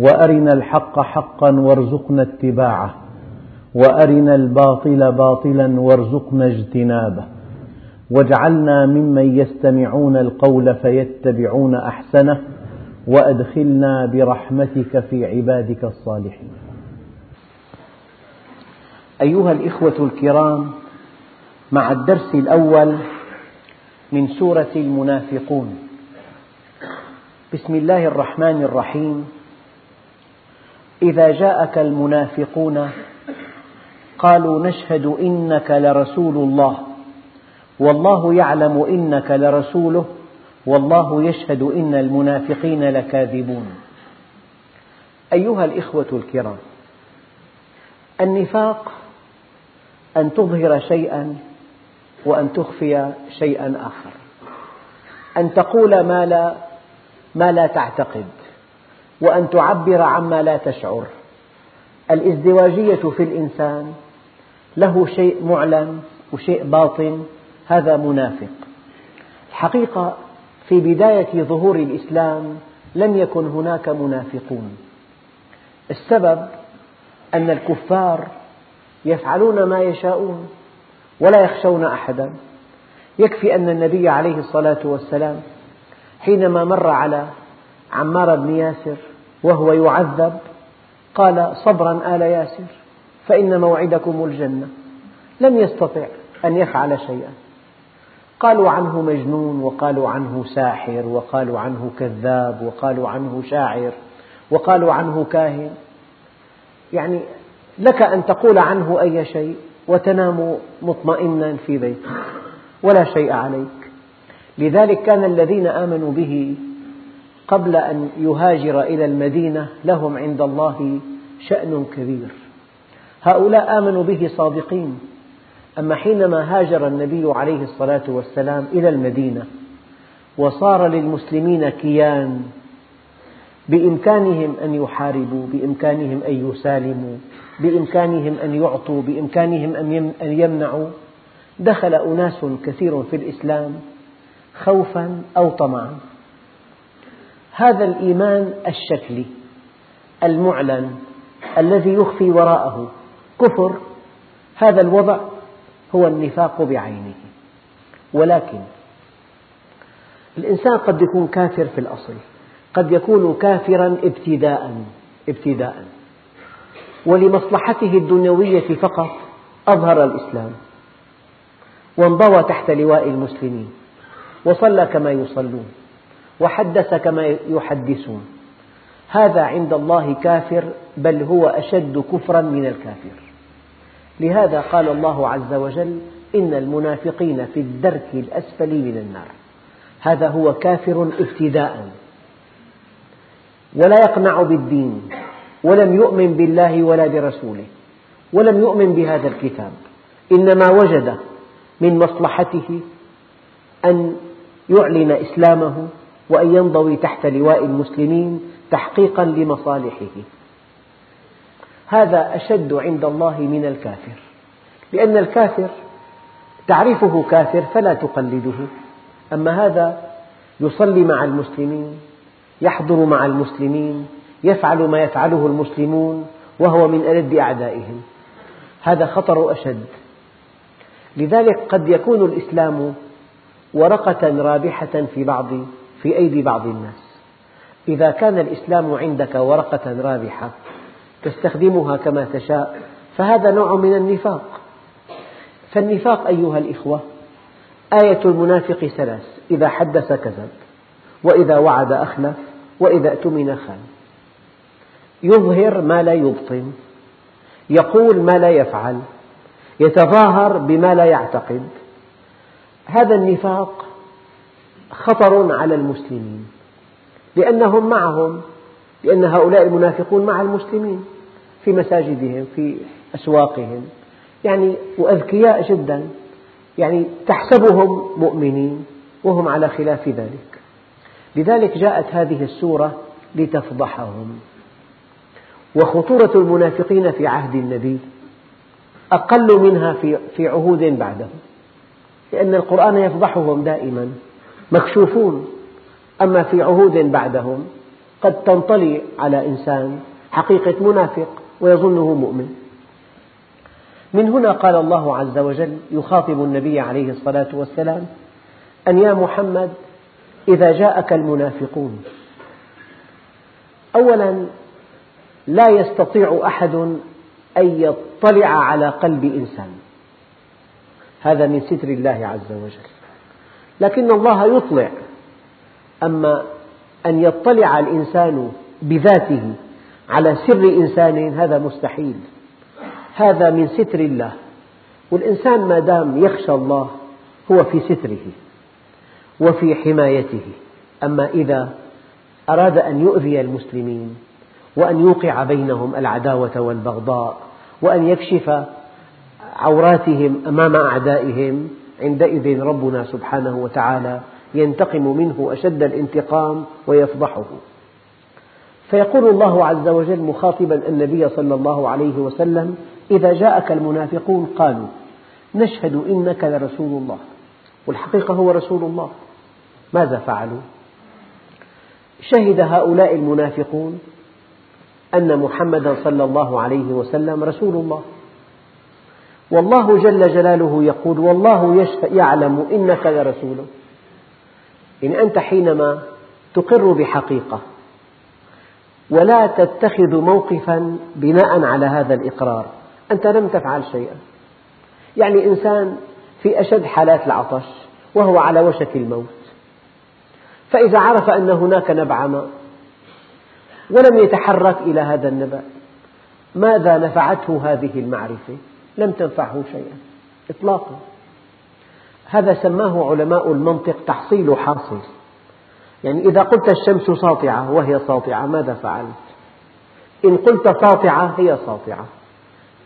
وأرنا الحق حقا وارزقنا اتباعه وأرنا الباطل باطلا وارزقنا اجتنابه واجعلنا ممن يستمعون القول فيتبعون أحسنه وأدخلنا برحمتك في عبادك الصالحين. أيها الإخوة الكرام مع الدرس الأول من سورة المنافقون. بسم الله الرحمن الرحيم. إذا جاءك المنافقون قالوا نشهد إنك لرسول الله والله يعلم إنك لرسوله والله يشهد إن المنافقين لكاذبون. أيها الإخوة الكرام النفاق أن تظهر شيئا وأن تخفي شيئا آخر أن تقول ما لا, ما لا تعتقد. وأن تعبر عما لا تشعر. الازدواجية في الإنسان له شيء معلن وشيء باطن هذا منافق. الحقيقة في بداية ظهور الإسلام لم يكن هناك منافقون. السبب أن الكفار يفعلون ما يشاءون ولا يخشون أحدا. يكفي أن النبي عليه الصلاة والسلام حينما مر على عمار بن ياسر وهو يعذب قال صبرا آل ياسر فإن موعدكم الجنة. لم يستطع أن يفعل شيئا. قالوا عنه مجنون وقالوا عنه ساحر وقالوا عنه كذاب وقالوا عنه شاعر وقالوا عنه كاهن. يعني لك أن تقول عنه أي شيء وتنام مطمئنا في بيتك ولا شيء عليك. لذلك كان الذين آمنوا به قبل أن يهاجر إلى المدينة لهم عند الله شأن كبير. هؤلاء آمنوا به صادقين. أما حينما هاجر النبي عليه الصلاة والسلام إلى المدينة وصار للمسلمين كيان بإمكانهم أن يحاربوا بإمكانهم أن يسالموا بإمكانهم أن يعطوا بإمكانهم أن يمنعوا دخل أناس كثير في الإسلام خوفا أو طمعا. هذا الإيمان الشكلي المعلن الذي يخفي وراءه كفر هذا الوضع هو النفاق بعينه. ولكن الإنسان قد يكون كافر في الأصل قد يكون كافرا ابتداء ابتداء. ولمصلحته الدنيوية فقط أظهر الإسلام. وانضوى تحت لواء المسلمين وصلى كما يصلون. وحدث كما يحدثون. هذا عند الله كافر بل هو أشد كفرا من الكافر. لهذا قال الله عز وجل إن المنافقين في الدرك الأسفل من النار. هذا هو كافر ابتداء. ولا يقنع بالدين ولم يؤمن بالله ولا برسوله ولم يؤمن بهذا الكتاب. إنما وجد من مصلحته أن يعلن إسلامه وأن ينضوي تحت لواء المسلمين تحقيقا لمصالحه. هذا أشد عند الله من الكافر لأن الكافر تعرفه كافر فلا تقلده. أما هذا يصلي مع المسلمين يحضر مع المسلمين يفعل ما يفعله المسلمون وهو من ألد أعدائهم. هذا خطر أشد. لذلك قد يكون الإسلام ورقة رابحة في بعض في أيدي بعض الناس. إذا كان الإسلام عندك ورقة رابحة تستخدمها كما تشاء فهذا نوع من النفاق. فالنفاق أيها الإخوة آية المنافق ثلاث إذا حدث كذب وإذا وعد أخلف وإذا اؤتمن خان. يظهر ما لا يبطن يقول ما لا يفعل يتظاهر بما لا يعتقد. هذا النفاق خطر على المسلمين. لأنهم معهم لأن هؤلاء المنافقون مع المسلمين في مساجدهم في أسواقهم. يعني وأذكياء جدا. يعني تحسبهم مؤمنين وهم على خلاف ذلك. لذلك جاءت هذه السورة لتفضحهم. وخطورة المنافقين في عهد النبي أقل منها في عهود بعده لأن القرآن يفضحهم دائما. مكشوفون. أما في عهود بعدهم قد تنطلي على إنسان حقيقة منافق ويظنه مؤمن. من هنا قال الله عز وجل يخاطب النبي عليه الصلاة والسلام أن يا محمد إذا جاءك المنافقون. أولا لا يستطيع أحد أن يطلع على قلب إنسان. هذا من ستر الله عز وجل. لكن الله يطلع. أما أن يطلع الإنسان بذاته على سر إنسان هذا مستحيل. هذا من ستر الله. والإنسان ما دام يخشى الله هو في ستره وفي حمايته. أما إذا أراد أن يؤذي المسلمين وأن يوقع بينهم العداوة والبغضاء وأن يكشف عوراتهم أمام أعدائهم عندئذ ربنا سبحانه وتعالى ينتقم منه أشد الانتقام ويفضحه. فيقول الله عز وجل مخاطبا النبي صلى الله عليه وسلم إذا جاءك المنافقون قالوا نشهد إنك لرسول الله والحقيقة هو رسول الله. ماذا فعلوا؟ شهد هؤلاء المنافقون أن محمدا صلى الله عليه وسلم رسول الله. والله جل جلاله يقول والله يعلم إنك لرسوله يعني أنت حينما تقر بحقيقة ولا تتخذ موقفا بناء على هذا الإقرار أنت لم تفعل شيئا. يعني إنسان في أشد حالات العطش وهو على وشك الموت. فإذا عرف أن هناك نبع ماء ولم يتحرك إلى هذا النبع ماذا نفعته هذه المعرفة؟ لم تنفعه شيئا إطلاقا. هذا سماه علماء المنطق تحصيل حاصل. يعني إذا قلت الشمس ساطعة وهي ساطعة ماذا فعلت؟ إن قلت ساطعة هي ساطعة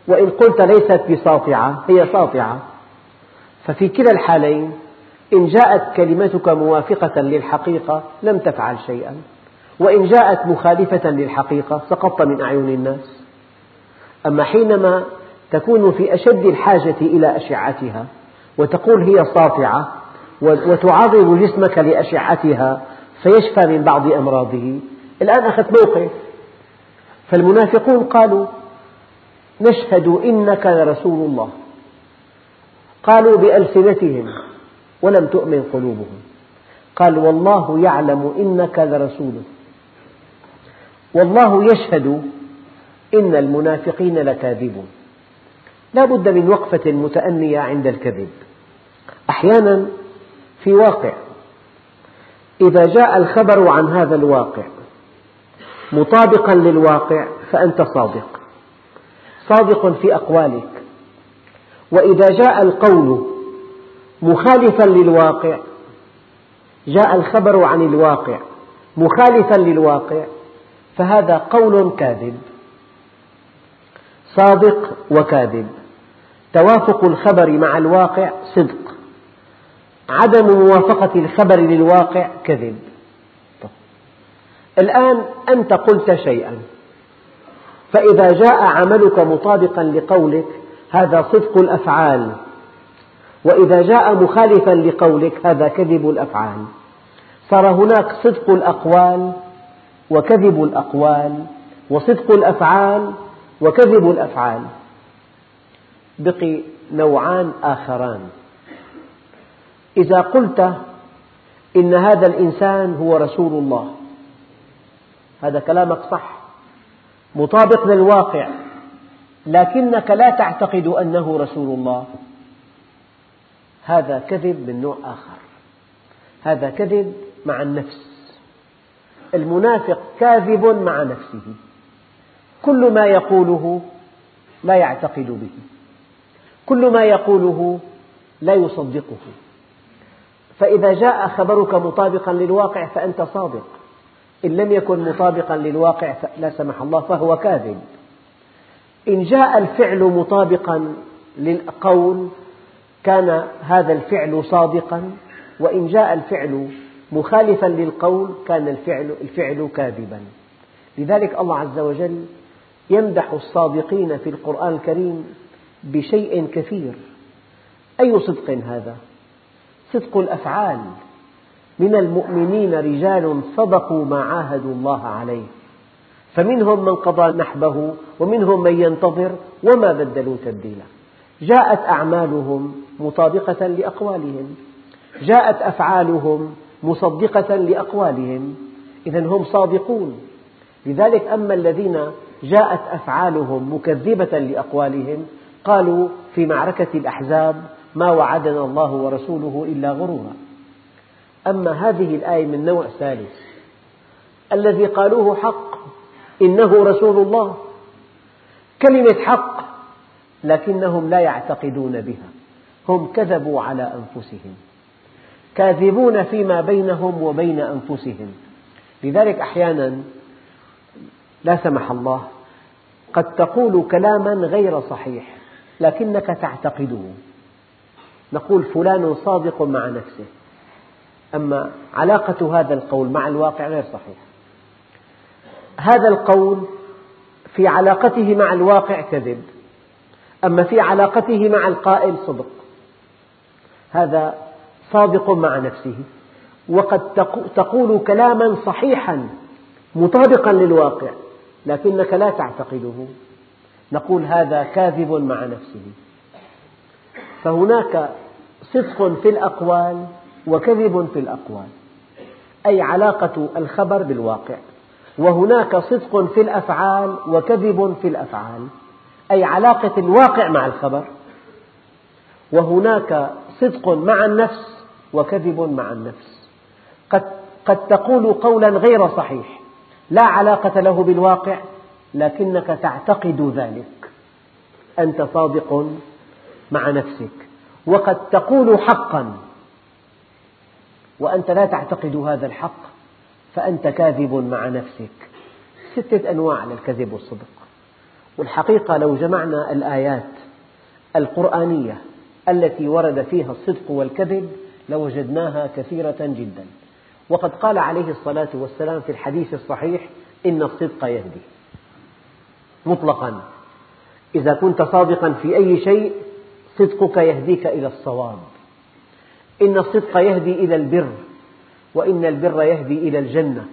وإن قلت ليست بساطعة هي ساطعة. ففي كلا الحالين إن جاءت كلمتك موافقة للحقيقة لم تفعل شيئا وإن جاءت مخالفة للحقيقة سقطت من أعين الناس. أما حينما تكون في أشد الحاجة إلى أشعتها وتقول هي ساطعة وتعرض جسمك لأشعتها فيشفى من بعض أمراضه. الآن أخذت موقف. فالمنافقون قالوا نشهد إنك لرسول الله. قالوا بألسنتهم ولم تؤمن قلوبهم. قال والله يعلم إنك لرسوله والله يشهد إن المنافقين لكاذبون. لا بد من وقفة متأنية عند الكذب. أحيانا في واقع. إذا جاء الخبر عن هذا الواقع مطابقا للواقع فأنت صادق. صادق في أقوالك. وإذا جاء القول مخالفا للواقع جاء الخبر عن الواقع مخالفا للواقع فهذا قول كاذب. صادق وكاذب. توافق الخبر مع الواقع صدق. عدم موافقة الخبر للواقع كذب. الآن أنت قلت شيئا. فإذا جاء عملك مطابقا لقولك هذا صدق الأفعال. وإذا جاء مخالفا لقولك هذا كذب الأفعال. صار هناك صدق الأقوال وكذب الأقوال وصدق الأفعال وكذب الأفعال. بقي نوعان آخران. إذا قلت إن هذا الإنسان هو رسول الله هذا كلامك صح مطابق للواقع لكنك لا تعتقد أنه رسول الله هذا كذب من نوع آخر. هذا كذب مع النفس. المنافق كاذب مع نفسه. كل ما يقوله لا يعتقد به. كل ما يقوله لا يصدقه. فإذا جاء خبرك مطابقا للواقع فأنت صادق. إن لم يكن مطابقا للواقع لا سمح الله فهو كاذب. إن جاء الفعل مطابقا للقول كان هذا الفعل صادقا. وإن جاء الفعل مخالفا للقول كان الفعل, الفعل كاذبا. لذلك الله عز وجل يمدح الصادقين في القرآن الكريم بشيء كثير. أي صدق هذا؟ صدق الأفعال. من المؤمنين رجال صدقوا ما عاهدوا الله عليه. فمنهم من قضى نحبه ومنهم من ينتظر وما بدلوا تبديلا. جاءت أعمالهم مطابقة لأقوالهم. جاءت أفعالهم مصدقة لأقوالهم. إذا هم صادقون. لذلك أما الذين جاءت أفعالهم مكذبة لأقوالهم قالوا في معركة الأحزاب ما وعدنا الله ورسوله إلا غرورا. أما هذه الآية من نوع ثالث الذي قالوه حق إنه رسول الله. كلمة حق لكنهم لا يعتقدون بها هم كذبوا على أنفسهم كاذبون فيما بينهم وبين أنفسهم. لذلك أحيانا لا سمح الله قد تقول كلاما غير صحيح لكنك تعتقده. نقول فلان صادق مع نفسه. أما علاقة هذا القول مع الواقع غير صحيح. هذا القول في علاقته مع الواقع كذب. أما في علاقته مع القائل صدق. هذا صادق مع نفسه. وقد تقول كلاما صحيحا مطابقا للواقع لكنك لا تعتقده. نقول هذا كاذب مع نفسه. فهناك صدق في الأقوال وكذب في الأقوال أي علاقة الخبر بالواقع. وهناك صدق في الأفعال وكذب في الأفعال أي علاقة الواقع مع الخبر. وهناك صدق مع النفس وكذب مع النفس. قد, قد تقول قولا غير صحيح لا علاقة له بالواقع لكنك تعتقد ذلك. أنت صادق مع نفسك وقد تقول حقا. وأنت لا تعتقد هذا الحق فأنت كاذب مع نفسك. ستة أنواع للكذب والصدق. والحقيقة لو جمعنا الآيات القرآنية التي ورد فيها الصدق والكذب لوجدناها كثيرة جدا. وقد قال عليه الصلاة والسلام في الحديث الصحيح إن الصدق يهدي. مطلقا. إذا كنت صادقا في أي شيء صدقك يهديك إلى الصواب. إن الصدق يهدي إلى البر وإن البر يهدي إلى الجنة.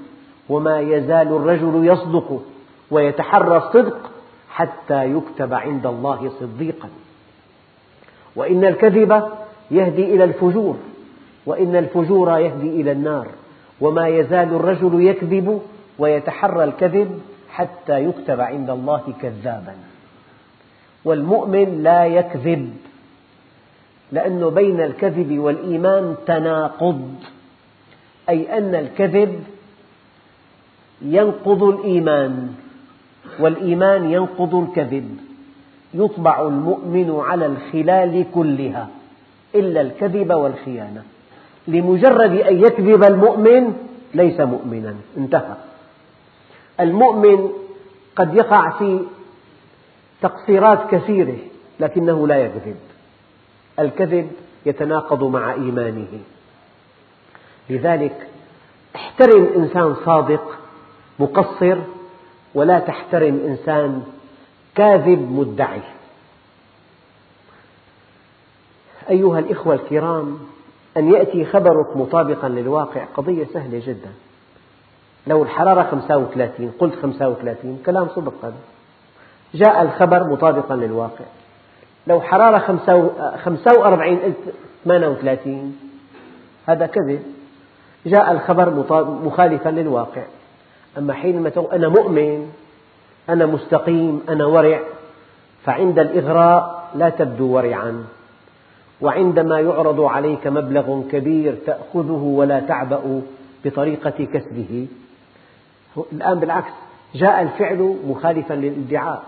وما يزال الرجل يصدق ويتحرى الصدق حتى يكتب عند الله صديقا. وإن الكذب يهدي إلى الفجور وإن الفجور يهدي إلى النار. وما يزال الرجل يكذب ويتحرى الكذب حتى يكتب عند الله كذابا. والمؤمن لا يكذب لأن بين الكذب والإيمان تناقض أي أن الكذب ينقض الإيمان والإيمان ينقض الكذب. يطبع المؤمن على الخلال كلها إلا الكذب والخيانة. لمجرد أن يكذب المؤمن ليس مؤمنا. انتهى. المؤمن قد يقع في تقصيرات كثيرة لكنه لا يكذب. الكذب يتناقض مع إيمانه. لذلك احترم إنسان صادق مقصر ولا تحترم إنسان كاذب مدعي. أيها الإخوة الكرام أن يأتي خبرك مطابقا للواقع قضية سهلة جدا. لو الحرارة 35 قلت 35 كلام صدق هذا جاء الخبر مطابقا للواقع. لو حرارة 45 قلت 38 هذا كذب. جاء الخبر مخالفا للواقع. أما حينما تقول أنا مؤمن أنا مستقيم أنا ورع فعند الإغراء لا تبدو ورعا. وعندما يعرض عليك مبلغ كبير تأخذه ولا تعبأ بطريقة كسبه. الآن بالعكس جاء الفعل مخالفا للادعاء.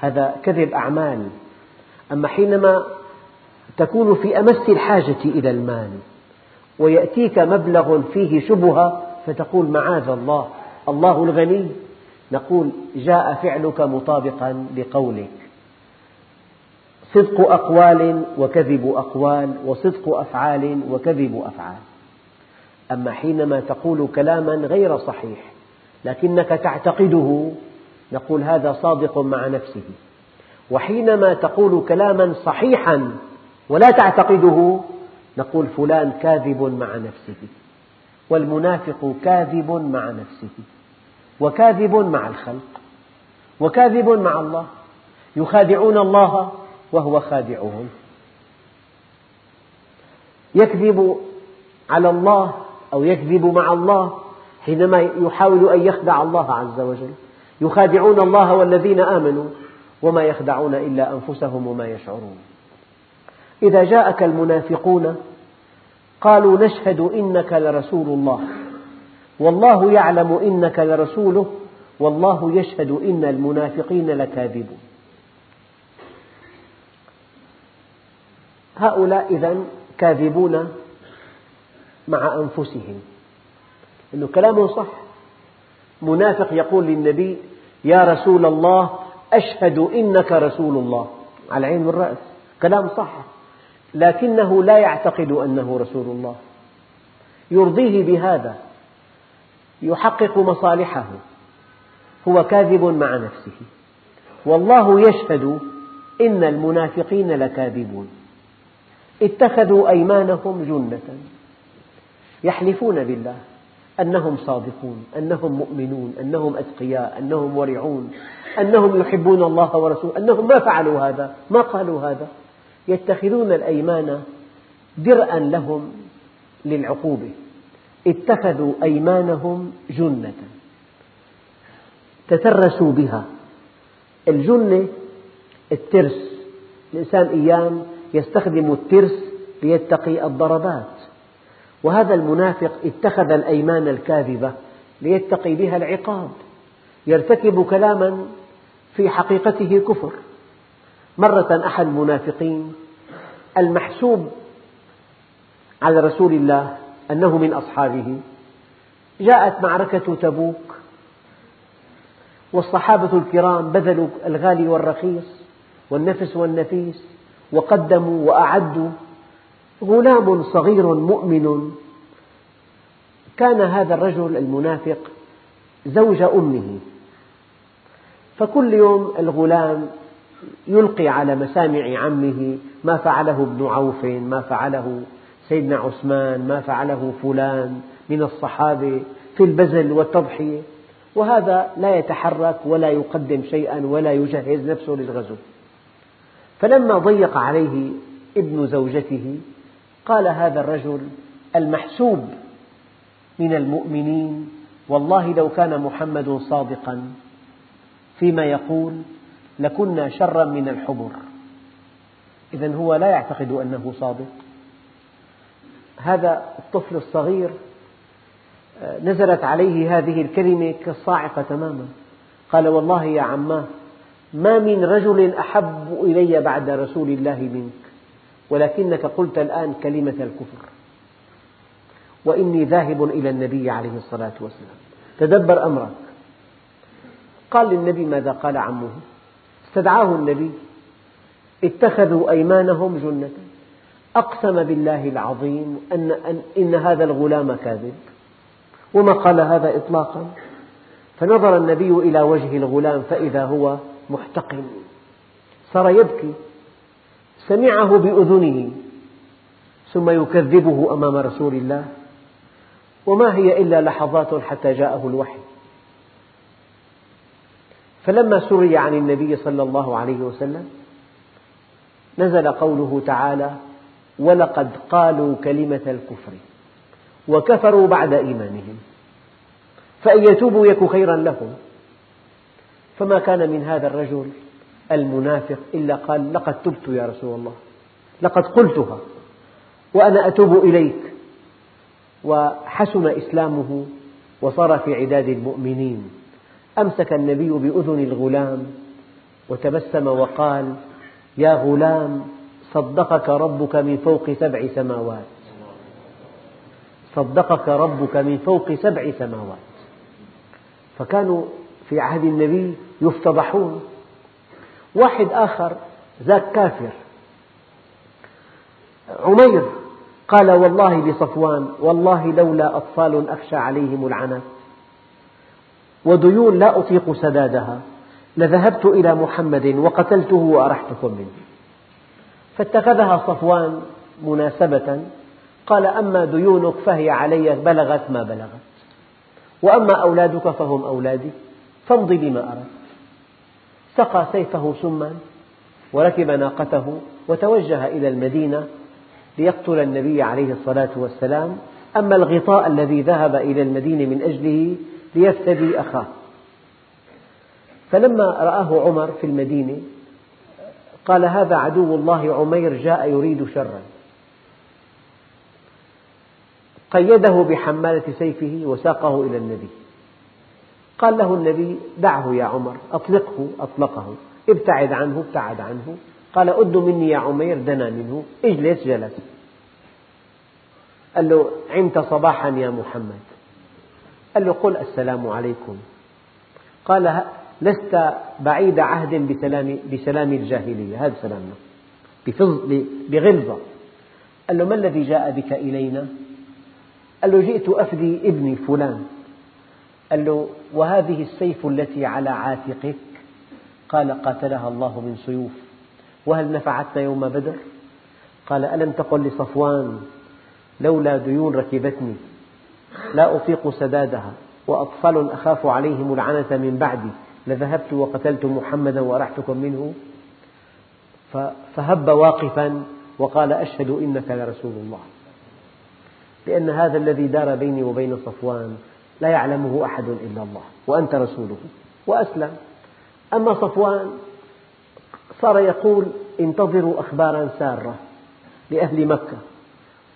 هذا كذب أعمال أما حينما تكون في أمس الحاجة إلى المال ويأتيك مبلغ فيه شبهة فتقول معاذ الله الله الغني نقول جاء فعلك مطابقا لقولك. صدق أقوال وكذب أقوال وصدق أفعال وكذب أفعال. أما حينما تقول كلاما غير صحيح لكنك تعتقده. نقول هذا صادق مع نفسه. وحينما تقول كلاما صحيحا ولا تعتقده نقول فلان كاذب مع نفسه. والمنافق كاذب مع نفسه. وكاذب مع الخلق. وكاذب مع الله. يخادعون الله وهو خادعهم. يكذب على الله أو يكذب مع الله حينما يحاول أن يخدع الله عز وجل. يخادعون الله والذين آمنوا وما يخدعون إلا أنفسهم وما يشعرون. إذا جاءك المنافقون قالوا نشهد إنك لرسول الله. والله يعلم إنك لرسوله والله يشهد إن المنافقين لكاذبون. هؤلاء إذا كاذبون مع أنفسهم. إنه كلامه صح. منافق يقول للنبي يا رسول الله أشهد إنك رسول الله. على العين والرأس. كلام صح. لكنه لا يعتقد أنه رسول الله. يرضيه بهذا. يحقق مصالحه. هو كاذب مع نفسه. والله يشهد إن المنافقين لكاذبون. اتخذوا أيمانهم جنة. يحلفون بالله. أنهم صادقون أنهم مؤمنون أنهم أتقياء أنهم ورعون أنهم يحبون الله ورسوله أنهم ما فعلوا هذا ما قالوا هذا. يتخذون الأيمان درءا لهم للعقوبة. اتخذوا أيمانهم جنة. تترسوا بها. الجنة الترس. الإنسان أيام يستخدم الترس ليتقي الضربات. وهذا المنافق اتخذ الأيمان الكاذبة ليتقي بها العقاب يرتكب كلاما في حقيقته كفر. مرة أحد المنافقين المحسوب على رسول الله أنه من أصحابه جاءت معركة تبوك والصحابة الكرام بذلوا الغالي والرخيص والنفس والنفيس وقدموا وأعدوا غلام صغير مؤمن. كان هذا الرجل المنافق زوج أمه. فكل يوم الغلام يلقي على مسامع عمه ما فعله ابن عوف ما فعله سيدنا عثمان ما فعله فلان من الصحابة في البذل والتضحية. وهذا لا يتحرك ولا يقدم شيئا ولا يجهز نفسه للغزو. فلما ضيق عليه ابن زوجته قال هذا الرجل المحسوب من المؤمنين والله لو كان محمد صادقا فيما يقول لكنا شرا من الحبر. إذا هو لا يعتقد أنه صادق. هذا الطفل الصغير آه، نزلت عليه هذه الكلمة كالصاعقة تماما. قال والله يا عماه ما من رجل أحب إلي بعد رسول الله منك. ولكنك قلت الآن كلمة الكفر. وإني ذاهب إلى النبي عليه الصلاة والسلام. تدبر أمرك. قال للنبي ماذا قال عمه؟ استدعاه النبي. اتخذوا أيمانهم جنة. أقسم بالله العظيم أن, أن إن هذا الغلام كاذب. وما قال هذا إطلاقا؟ فنظر النبي إلى وجه الغلام فإذا هو محتقن. صار يبكي. سمعه بأذنه ثم يكذبه أمام رسول الله. وما هي إلا لحظات حتى جاءه الوحي. فلما سري عن النبي صلى الله عليه وسلم نزل قوله تعالى ولقد قالوا كلمة الكفر وكفروا بعد إيمانهم فإن يتوبوا يك خيرا لهم. فما كان من هذا الرجل المنافق إلا قال لقد تبت يا رسول الله لقد قلتها وأنا أتوب إليك. وحسن إسلامه وصار في عداد المؤمنين. أمسك النبي بأذن الغلام وتبسم وقال يا غلام صدقك ربك من فوق سبع سماوات. صدقك ربك من فوق سبع سماوات. فكانوا في عهد النبي يفتضحون. واحد آخر ذاك كافر. عمير قال والله لصفوان والله لولا أطفال أخشى عليهم العنت وديون لا أطيق سدادها. لذهبت إلى محمد وقتلته وأرحتكم منه فاتخذها صفوان مناسبة. قال أما ديونك فهي علي بلغت ما بلغت. وأما أولادك فهم أولادي فامض بما أردت سقى سيفه سما وركب ناقته وتوجه إلى المدينة ليقتل النبي عليه الصلاة والسلام. أما الغطاء الذي ذهب إلى المدينة من أجله ليفتدي أخاه. فلما رآه عمر في المدينة قال هذا عدو الله عمير جاء يريد شرا. قيده بحمالة سيفه وساقه إلى النبي. قال له النبي دعه يا عمر أطلقه أطلقه. ابتعد عنه ابتعد عنه. قال أد مني يا عمير دنا منه. اجلس جلس. قال له عمت صباحا يا محمد. قال له قل السلام عليكم. قال لست بعيد عهد بسلام, بسلام الجاهلية. هذا سلامنا. بغلظة. قال له ما الذي جاء بك إلينا؟ قال له جئت أفدي ابني فلان. قال له وهذه السيف التي على عاتقك؟ قال قاتلها الله من سيوف. وهل نفعتنا يوم بدر؟ قال ألم تقل لصفوان لولا ديون ركبتني لا أطيق سدادها وأطفال أخاف عليهم العنة من بعدي لذهبت وقتلت محمدا وأرحتكم منه؟ فهب واقفا وقال أشهد إنك لرسول الله. لأن هذا الذي دار بيني وبين صفوان لا يعلمه أحد إلا الله وأنت رسوله وأسلم. أما صفوان صار يقول انتظروا أخبارا سارة لأهل مكة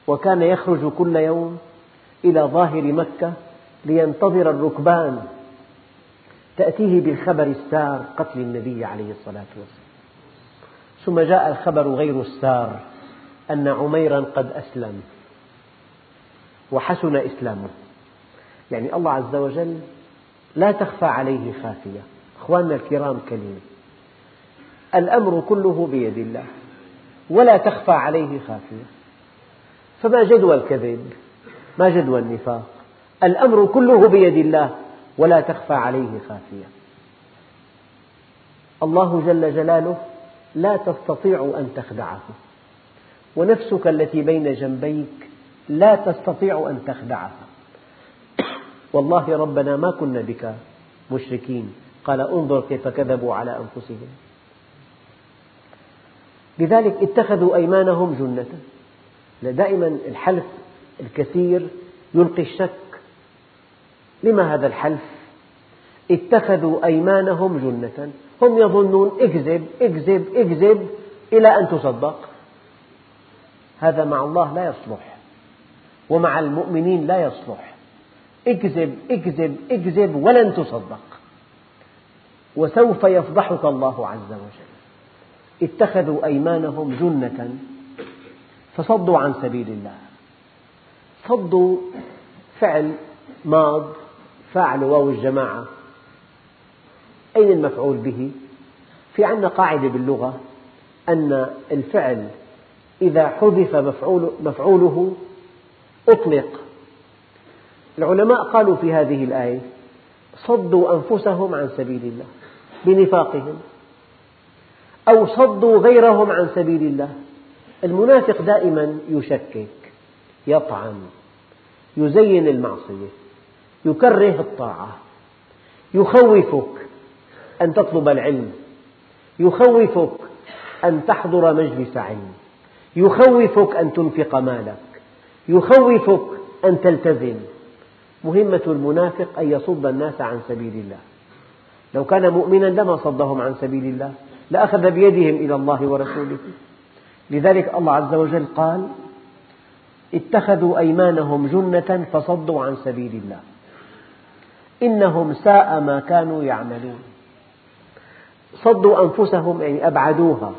وكان يخرج كل يوم إلى ظاهر مكة لينتظر الركبان تأتيه بالخبر السار قتل النبي عليه الصلاة والسلام. ثم جاء الخبر غير السار أن عميرا قد أسلم وحسن إسلامه. يعني الله عز وجل لا تخفى عليه خافية. أخواننا الكرام كلمة. الأمر كله بيد الله. ولا تخفى عليه خافية. فما جدوى الكذب؟ ما جدوى النفاق؟ الأمر كله بيد الله. ولا تخفى عليه خافية. الله جل جلاله لا تستطيع أن تخدعه. ونفسك التي بين جنبيك لا تستطيع أن تخدعها. والله ربنا ما كنا بك مشركين. قال انظر كيف كذبوا على أنفسهم. لذلك اتخذوا أيمانهم جنة. دائما الحلف الكثير يلقي الشك. لما هذا الحلف؟ اتخذوا أيمانهم جنة. هم يظنون اكذب اكذب اكذب إلى أن تصدق. هذا مع الله لا يصلح. ومع المؤمنين لا يصلح. اكذب اكذب اكذب ولن تصدق. وسوف يفضحك الله عز وجل. اتخذوا أيمانهم جنة فصدوا عن سبيل الله. صدوا فعل ماض فاعل واو الجماعة. أين المفعول به؟ في عندنا قاعدة باللغة أن الفعل إذا حذف مفعوله أطلق. العلماء قالوا في هذه الآية صدوا أنفسهم عن سبيل الله بنفاقهم أو صدوا غيرهم عن سبيل الله. المنافق دائما يشكك يطعن يزين المعصية يكره الطاعة يخوفك أن تطلب العلم يخوفك أن تحضر مجلس علم يخوفك أن تنفق مالك يخوفك أن تلتزم. مهمة المنافق أن يصد الناس عن سبيل الله. لو كان مؤمنا لما صدهم عن سبيل الله. لأخذ بيدهم إلى الله ورسوله. لذلك الله عز وجل قال اتخذوا أيمانهم جنة فصدوا عن سبيل الله. إنهم ساء ما كانوا يعملون. صدوا أنفسهم يعني أبعدوها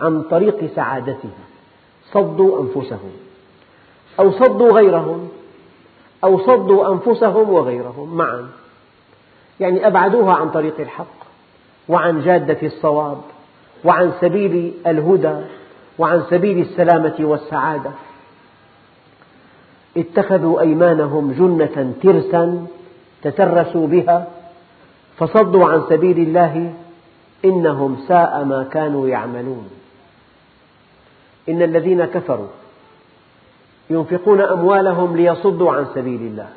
عن طريق سعادتها صدوا أنفسهم. أو صدوا غيرهم. أو صدوا أنفسهم وغيرهم معا. يعني أبعدوها عن طريق الحق وعن جادة الصواب وعن سبيل الهدى وعن سبيل السلامة والسعادة. اتخذوا أيمانهم جنة ترسا تترسوا بها فصدوا عن سبيل الله إنهم ساء ما كانوا يعملون. إن الذين كفروا ينفقون أموالهم ليصدوا عن سبيل الله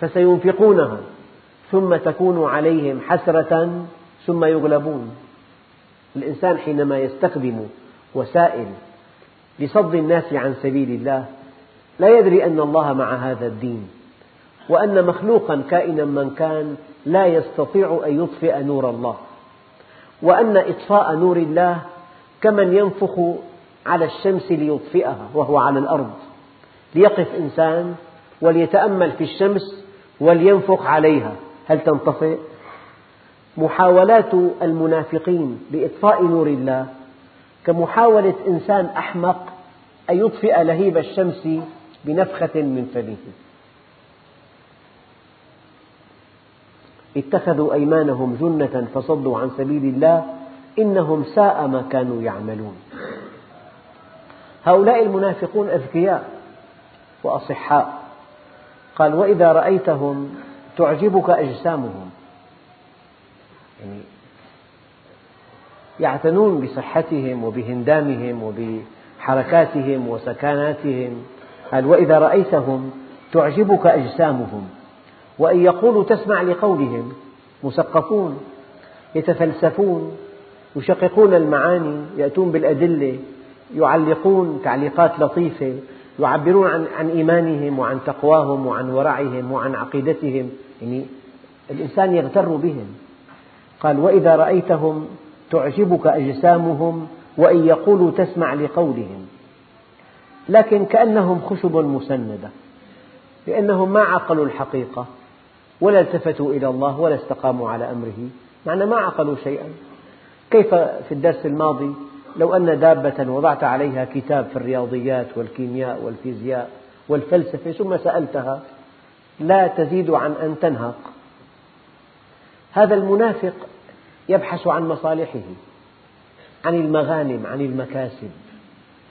فسينفقونها ثم تكون عليهم حسرة ثم يغلبون. الإنسان حينما يستخدم وسائل لصد الناس عن سبيل الله لا يدري أن الله مع هذا الدين وأن مخلوقا كائنا من كان لا يستطيع أن يطفئ نور الله وأن إطفاء نور الله كمن ينفخ على الشمس ليطفئها وهو على الأرض. ليقف إنسان وليتأمل في الشمس ولينفخ عليها. هل تنطفئ؟ محاولات المنافقين لإطفاء نور الله كمحاولة إنسان أحمق أن يطفئ لهيب الشمس بنفخة من فمه اتخذوا أيمانهم جنة فصدوا عن سبيل الله إنهم ساء ما كانوا يعملون. هؤلاء المنافقون أذكياء. وأصحاء. قال وإذا رأيتهم تعجبك أجسامهم. يعني يعتنون بصحتهم وبهندامهم وبحركاتهم وسكناتهم. قال وإذا رأيتهم تعجبك أجسامهم. وإن يقولوا تسمع لقولهم مثقفون يتفلسفون يشققون المعاني يأتون بالأدلة يعلقون تعليقات لطيفة يعبرون عن, عن إيمانهم وعن تقواهم وعن ورعهم وعن عقيدتهم. يعني الإنسان يغتر بهم. قال وإذا رأيتهم تعجبك أجسامهم وإن يقولوا تسمع لقولهم. لكن كأنهم خشب مسندة لأنهم ما عقلوا الحقيقة ولا التفتوا إلى الله ولا استقاموا على أمره. معنى ما عقلوا شيئا. كيف في الدرس الماضي لو أن دابة وضعت عليها كتاب في الرياضيات والكيمياء والفيزياء والفلسفة ثم سألتها لا تزيد عن أن تنهق. هذا المنافق يبحث عن مصالحه عن المغانم عن المكاسب.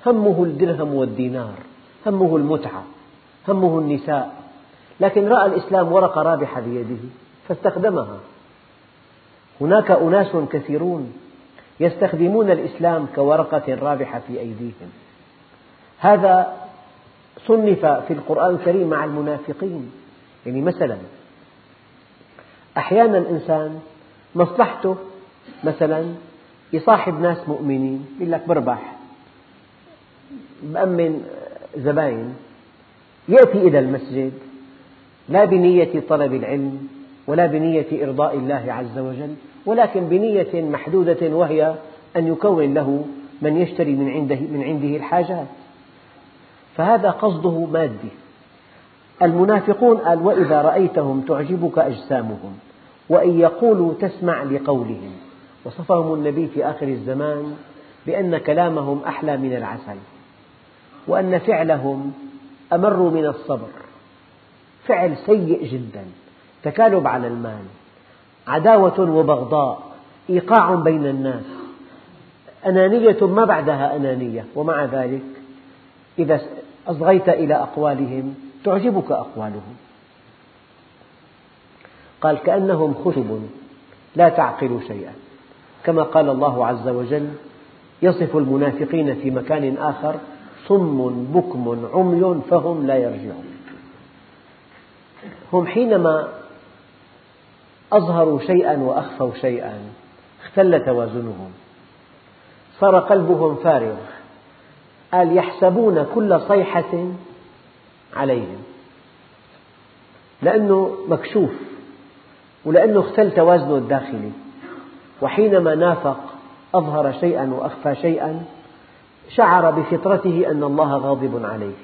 همه الدرهم والدينار همه المتعة همه النساء. لكن رأى الإسلام ورقة رابحة بيده فاستخدمها. هناك أناس كثيرون يستخدمون الإسلام كورقة رابحة في أيديهم. هذا صنف في القرآن الكريم مع المنافقين. يعني مثلا أحيانا إنسان مصلحته مثلا يصاحب ناس مؤمنين يقول لك بربح بأمن زباين يأتي إلى المسجد لا بنية طلب العلم ولا بنية إرضاء الله عز وجل ولكن بنية محدودة وهي أن يكون له من يشتري من عنده, من عنده الحاجات. فهذا قصده مادي. المنافقون قال وإذا رأيتهم تعجبك أجسامهم وإن يقولوا تسمع لقولهم. وصفهم النبي في آخر الزمان بأن كلامهم أحلى من العسل وأن فعلهم أمر من الصبر. فعل سيء جدا. تكالب على المال عداوة وبغضاء إيقاع بين الناس. أنانية ما بعدها أنانية ومع ذلك إذا أصغيت إلى أقوالهم تعجبك أقوالهم. قال كأنهم خشب لا تعقل شيئا. كما قال الله عز وجل يصف المنافقين في مكان آخر صم بكم عمي فهم لا يرجعون. هم حينما أظهروا شيئا وأخفوا شيئا اختل توازنهم. صار قلبهم فارغ. قال يحسبون كل صيحة عليهم. لأنه مكشوف ولأنه اختل توازنه الداخلي. وحينما نافق أظهر شيئا وأخفى شيئا شعر بفطرته أن الله غاضب عليه.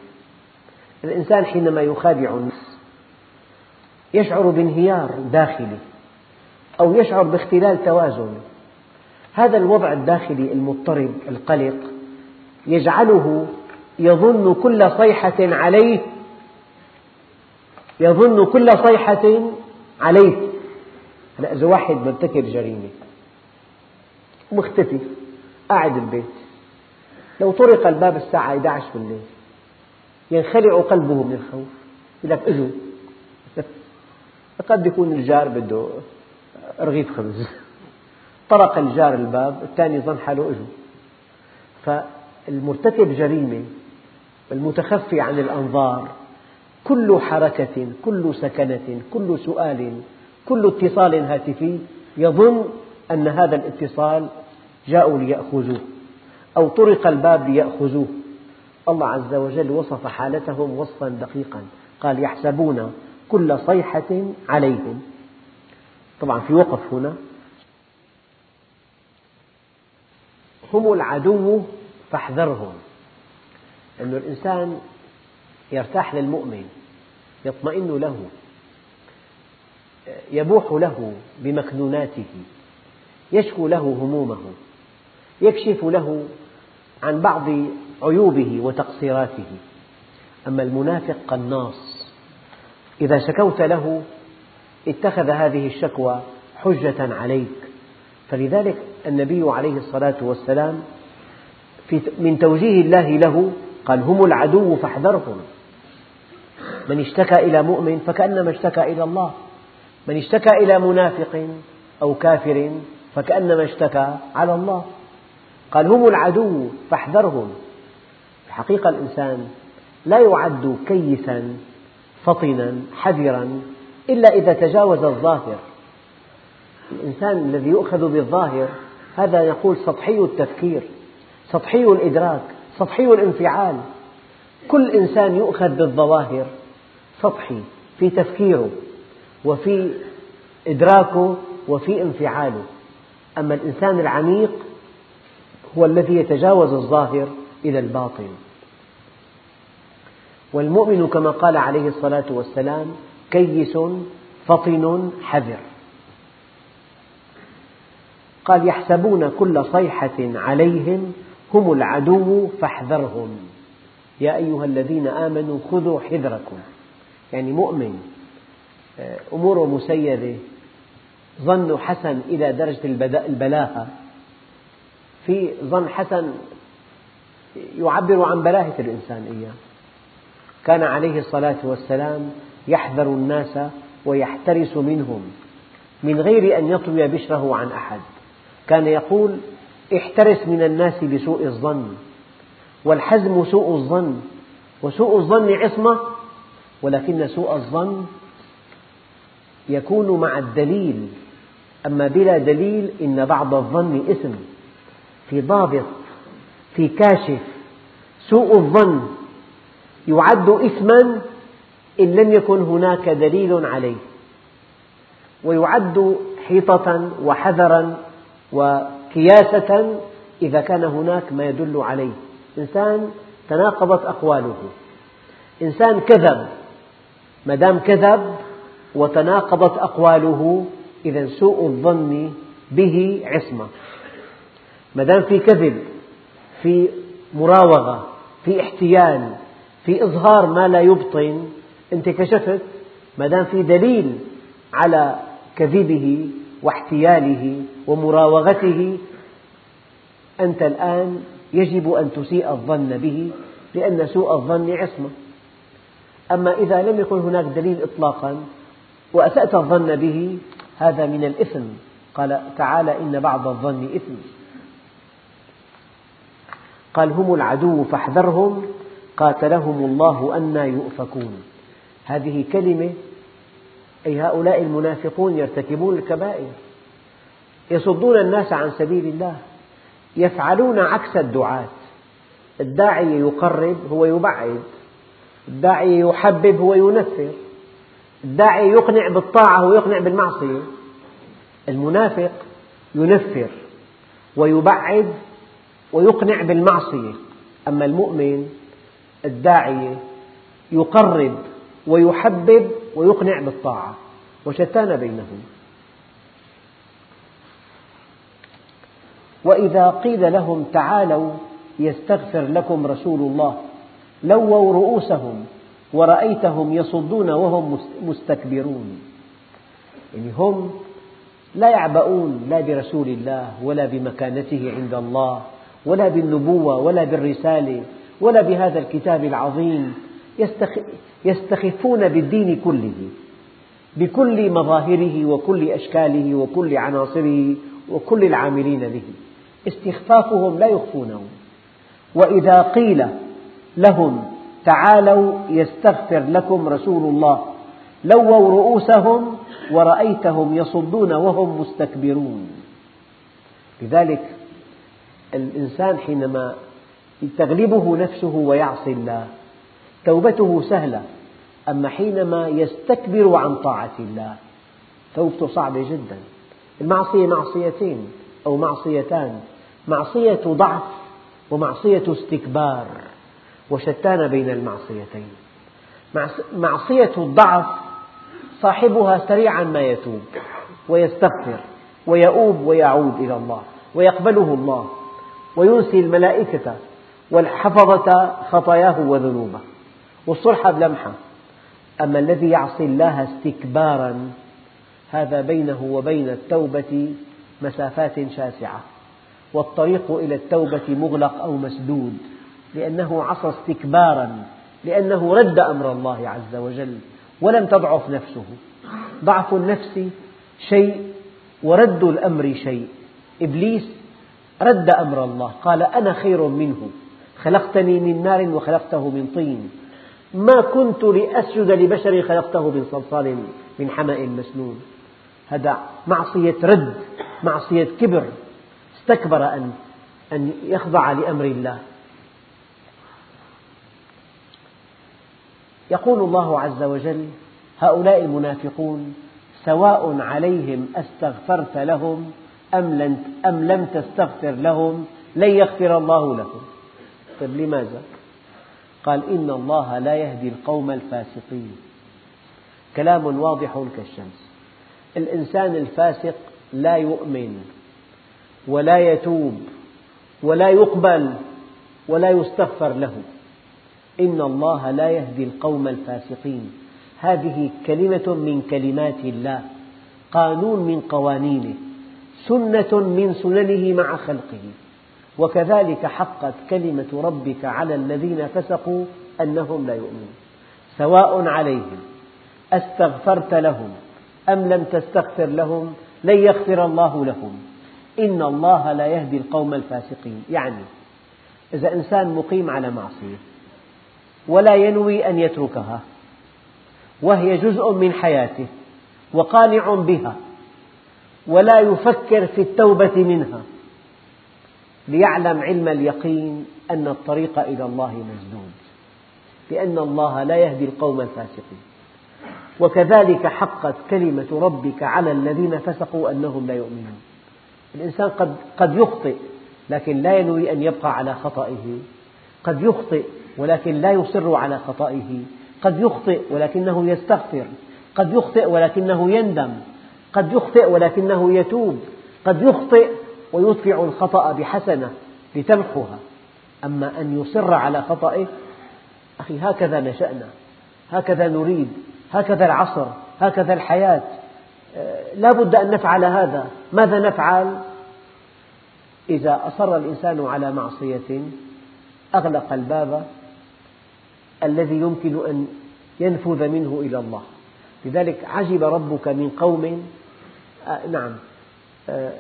الإنسان حينما يخادع النفس يشعر بانهيار داخلي. أو يشعر باختلال توازن. هذا الوضع الداخلي المضطرب القلق يجعله يظن كل صيحة عليه يظن كل صيحة عليه. لا إذا واحد مرتكب جريمة مختفي قاعد بالبيت لو طرق الباب الساعة 11 بالليل ينخلع قلبه من الخوف. يقول لك اجوا قد يكون الجار بده رغيف خبز. طرق الجار الباب الثاني ظن حاله اجوا فالمرتكب جريمة المتخفي عن الأنظار كل حركة كل سكنة كل سؤال كل اتصال هاتفي يظن أن هذا الاتصال جاءوا ليأخذوه أو طرق الباب ليأخذوه. الله عز وجل وصف حالتهم وصفا دقيقا. قال يحسبون كل صيحة عليهم. طبعا في وقف هنا. هم العدو فاحذرهم. أن الإنسان يرتاح للمؤمن يطمئن له يبوح له بمكنوناته يشكو له همومه يكشف له عن بعض عيوبه وتقصيراته. أما المنافق قناص. إذا شكوت له اتخذ هذه الشكوى حجة عليك. فلذلك النبي عليه الصلاة والسلام من توجيه الله له قال هم العدو فاحذرهم. من اشتكى إلى مؤمن فكأنما اشتكى إلى الله. من اشتكى إلى منافق أو كافر فكأنما اشتكى على الله. قال هم العدو فاحذرهم. الحقيقة الإنسان لا يعد كيسا فطنا حذرا إلا إذا تجاوز الظاهر. الإنسان الذي يؤخذ بالظاهر هذا نقول سطحي التفكير سطحي الإدراك سطحي الانفعال. كل إنسان يؤخذ بالظواهر سطحي في تفكيره وفي إدراكه وفي انفعاله. أما الإنسان العميق هو الذي يتجاوز الظاهر إلى الباطن. والمؤمن كما قال عليه الصلاة والسلام كيس فطن حذر. قال يحسبون كل صيحة عليهم هم العدو فاحذرهم. يا أيها الذين آمنوا خذوا حذركم. يعني مؤمن آه، أموره مسيدة ظن حسن إلى درجة البلاهة في ظن حسن يعبر عن بلاهة الإنسان إياه. كان عليه الصلاة والسلام يحذر الناس ويحترس منهم من غير أن يطوي بشره عن أحد. كان يقول احترس من الناس بسوء الظن والحزم سوء الظن وسوء الظن عصمة ولكن سوء الظن يكون مع الدليل. أما بلا دليل إن بعض الظن إثم. في ضابط في كاشف سوء الظن يعد إثما إن لم يكن هناك دليل عليه. ويعد حيطة وحذرا وكياسة إذا كان هناك ما يدل عليه. إنسان تناقضت أقواله. إنسان كذب. ما دام كذب وتناقضت أقواله إذا سوء الظن به عصمة. ما دام في كذب في مراوغة في احتيال في إظهار ما لا يبطن أنت كشفت ما دام في دليل على كذبه واحتياله ومراوغته أنت الآن يجب أن تسيء الظن به لأن سوء الظن عصمة. أما إذا لم يكن هناك دليل إطلاقا وأسأت الظن به هذا من الإثم. قال تعالى إن بعض الظن إثم. قال هم العدو فاحذرهم قاتلهم الله أنى يؤفكون. هذه كلمة أي هؤلاء المنافقون يرتكبون الكبائر يصدون الناس عن سبيل الله يفعلون عكس الدعاة. الداعي يقرب هو يبعد الداعي يحبب هو ينفر الداعي يقنع بالطاعة هو يقنع بالمعصية. المنافق ينفر ويبعد ويقنع بالمعصية أما المؤمن الداعية يقرب ويحبب ويقنع بالطاعة وشتان بينهم. وإذا قيل لهم تعالوا يستغفر لكم رسول الله لووا رؤوسهم ورأيتهم يصدون وهم مستكبرون. يعني هم لا يعبؤون لا برسول الله ولا بمكانته عند الله ولا بالنبوة ولا بالرسالة ولا بهذا الكتاب العظيم. يستخفون بالدين كله بكل مظاهره وكل أشكاله وكل عناصره وكل العاملين به. استخفافهم لا يخفونه وإذا قيل لهم تعالوا يستغفر لكم رسول الله لووا رؤوسهم ورأيتهم يصدون وهم مستكبرون. لذلك الإنسان حينما تغلبه نفسه ويعصي الله توبته سهلة أما حينما يستكبر عن طاعة الله توبته صعبة جدا. المعصية معصيتين أو معصيتان معصية ضعف ومعصية استكبار وشتان بين المعصيتين. معصية الضعف صاحبها سريعا ما يتوب ويستغفر ويؤوب ويعود إلى الله ويقبله الله وينسي الملائكة والحفظة خطاياه وذنوبه. والصلح بلمحة أما الذي يعصي الله استكبارا هذا بينه وبين التوبة مسافات شاسعة والطريق إلى التوبة مغلق أو مسدود لأنه عصى استكبارا لأنه رد أمر الله عز وجل ولم تضعف نفسه. ضعف النفس شيء ورد الأمر شيء. إبليس رد أمر الله قال أنا خير منه خلقتني من نار وخلقته من طين. ما كنت لأسجد لبشر خلقته من صلصال من حمأ مسنون. هذا معصية رد معصية كبر. استكبر أن أن يخضع لأمر الله. يقول الله عز وجل هؤلاء المنافقون سواء عليهم أستغفرت لهم أم لم تستغفر لهم لن يغفر الله لهم طيب لماذا؟ قال إن الله لا يهدي القوم الفاسقين. كلام واضح كالشمس. الإنسان الفاسق لا يؤمن ولا يتوب ولا يقبل ولا يستغفر له. إن الله لا يهدي القوم الفاسقين. هذه كلمة من كلمات الله قانون من قوانينه سنة من سننه مع خلقه. وكذلك حقت كلمة ربك على الذين فسقوا أنهم لا يؤمنون. سواء عليهم أستغفرت لهم أم لم تستغفر لهم لن يغفر الله لهم. إن الله لا يهدي القوم الفاسقين. يعني إذا إنسان مقيم على معصية ولا ينوي أن يتركها وهي جزء من حياته وقانع بها ولا يفكر في التوبة منها ليعلم علم اليقين أن الطريق إلى الله مسدود لأن الله لا يهدي القوم الفاسقين. وكذلك حقت كلمة ربك على الذين فسقوا أنهم لا يؤمنون. الإنسان قد, قد يخطئ لكن لا ينوي أن يبقى على خطئه. قد يخطئ ولكن لا يصر على خطئه. قد يخطئ ولكنه يستغفر. قد يخطئ ولكنه يندم. قد يخطئ ولكنه يتوب. قد يخطئ ويدفع الخطأ بحسنة لتمحها أما أن يصر على خطئه أخي هكذا نشأنا هكذا نريد هكذا العصر هكذا الحياة. آه، لا بد أن نفعل هذا. ماذا نفعل؟ إذا أصر الإنسان على معصية أغلق الباب الذي يمكن أن ينفذ منه إلى الله. لذلك عجب ربك من قوم آه نعم آه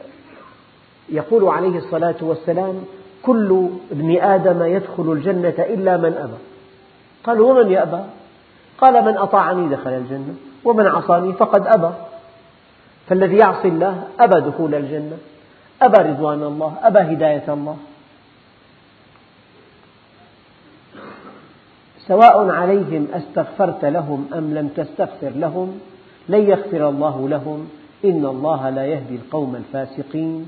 يقول عليه الصلاة والسلام كل ابن آدم يدخل الجنة إلا من أبى. قالوا ومن يأبى؟ قال من أطاعني دخل الجنة ومن عصاني فقد أبى. فالذي يعصي الله أبى دخول الجنة أبى رضوان الله أبى هداية الله. سواء عليهم أستغفرت لهم أم لم تستغفر لهم لن يغفر الله لهم إن الله لا يهدي القوم الفاسقين.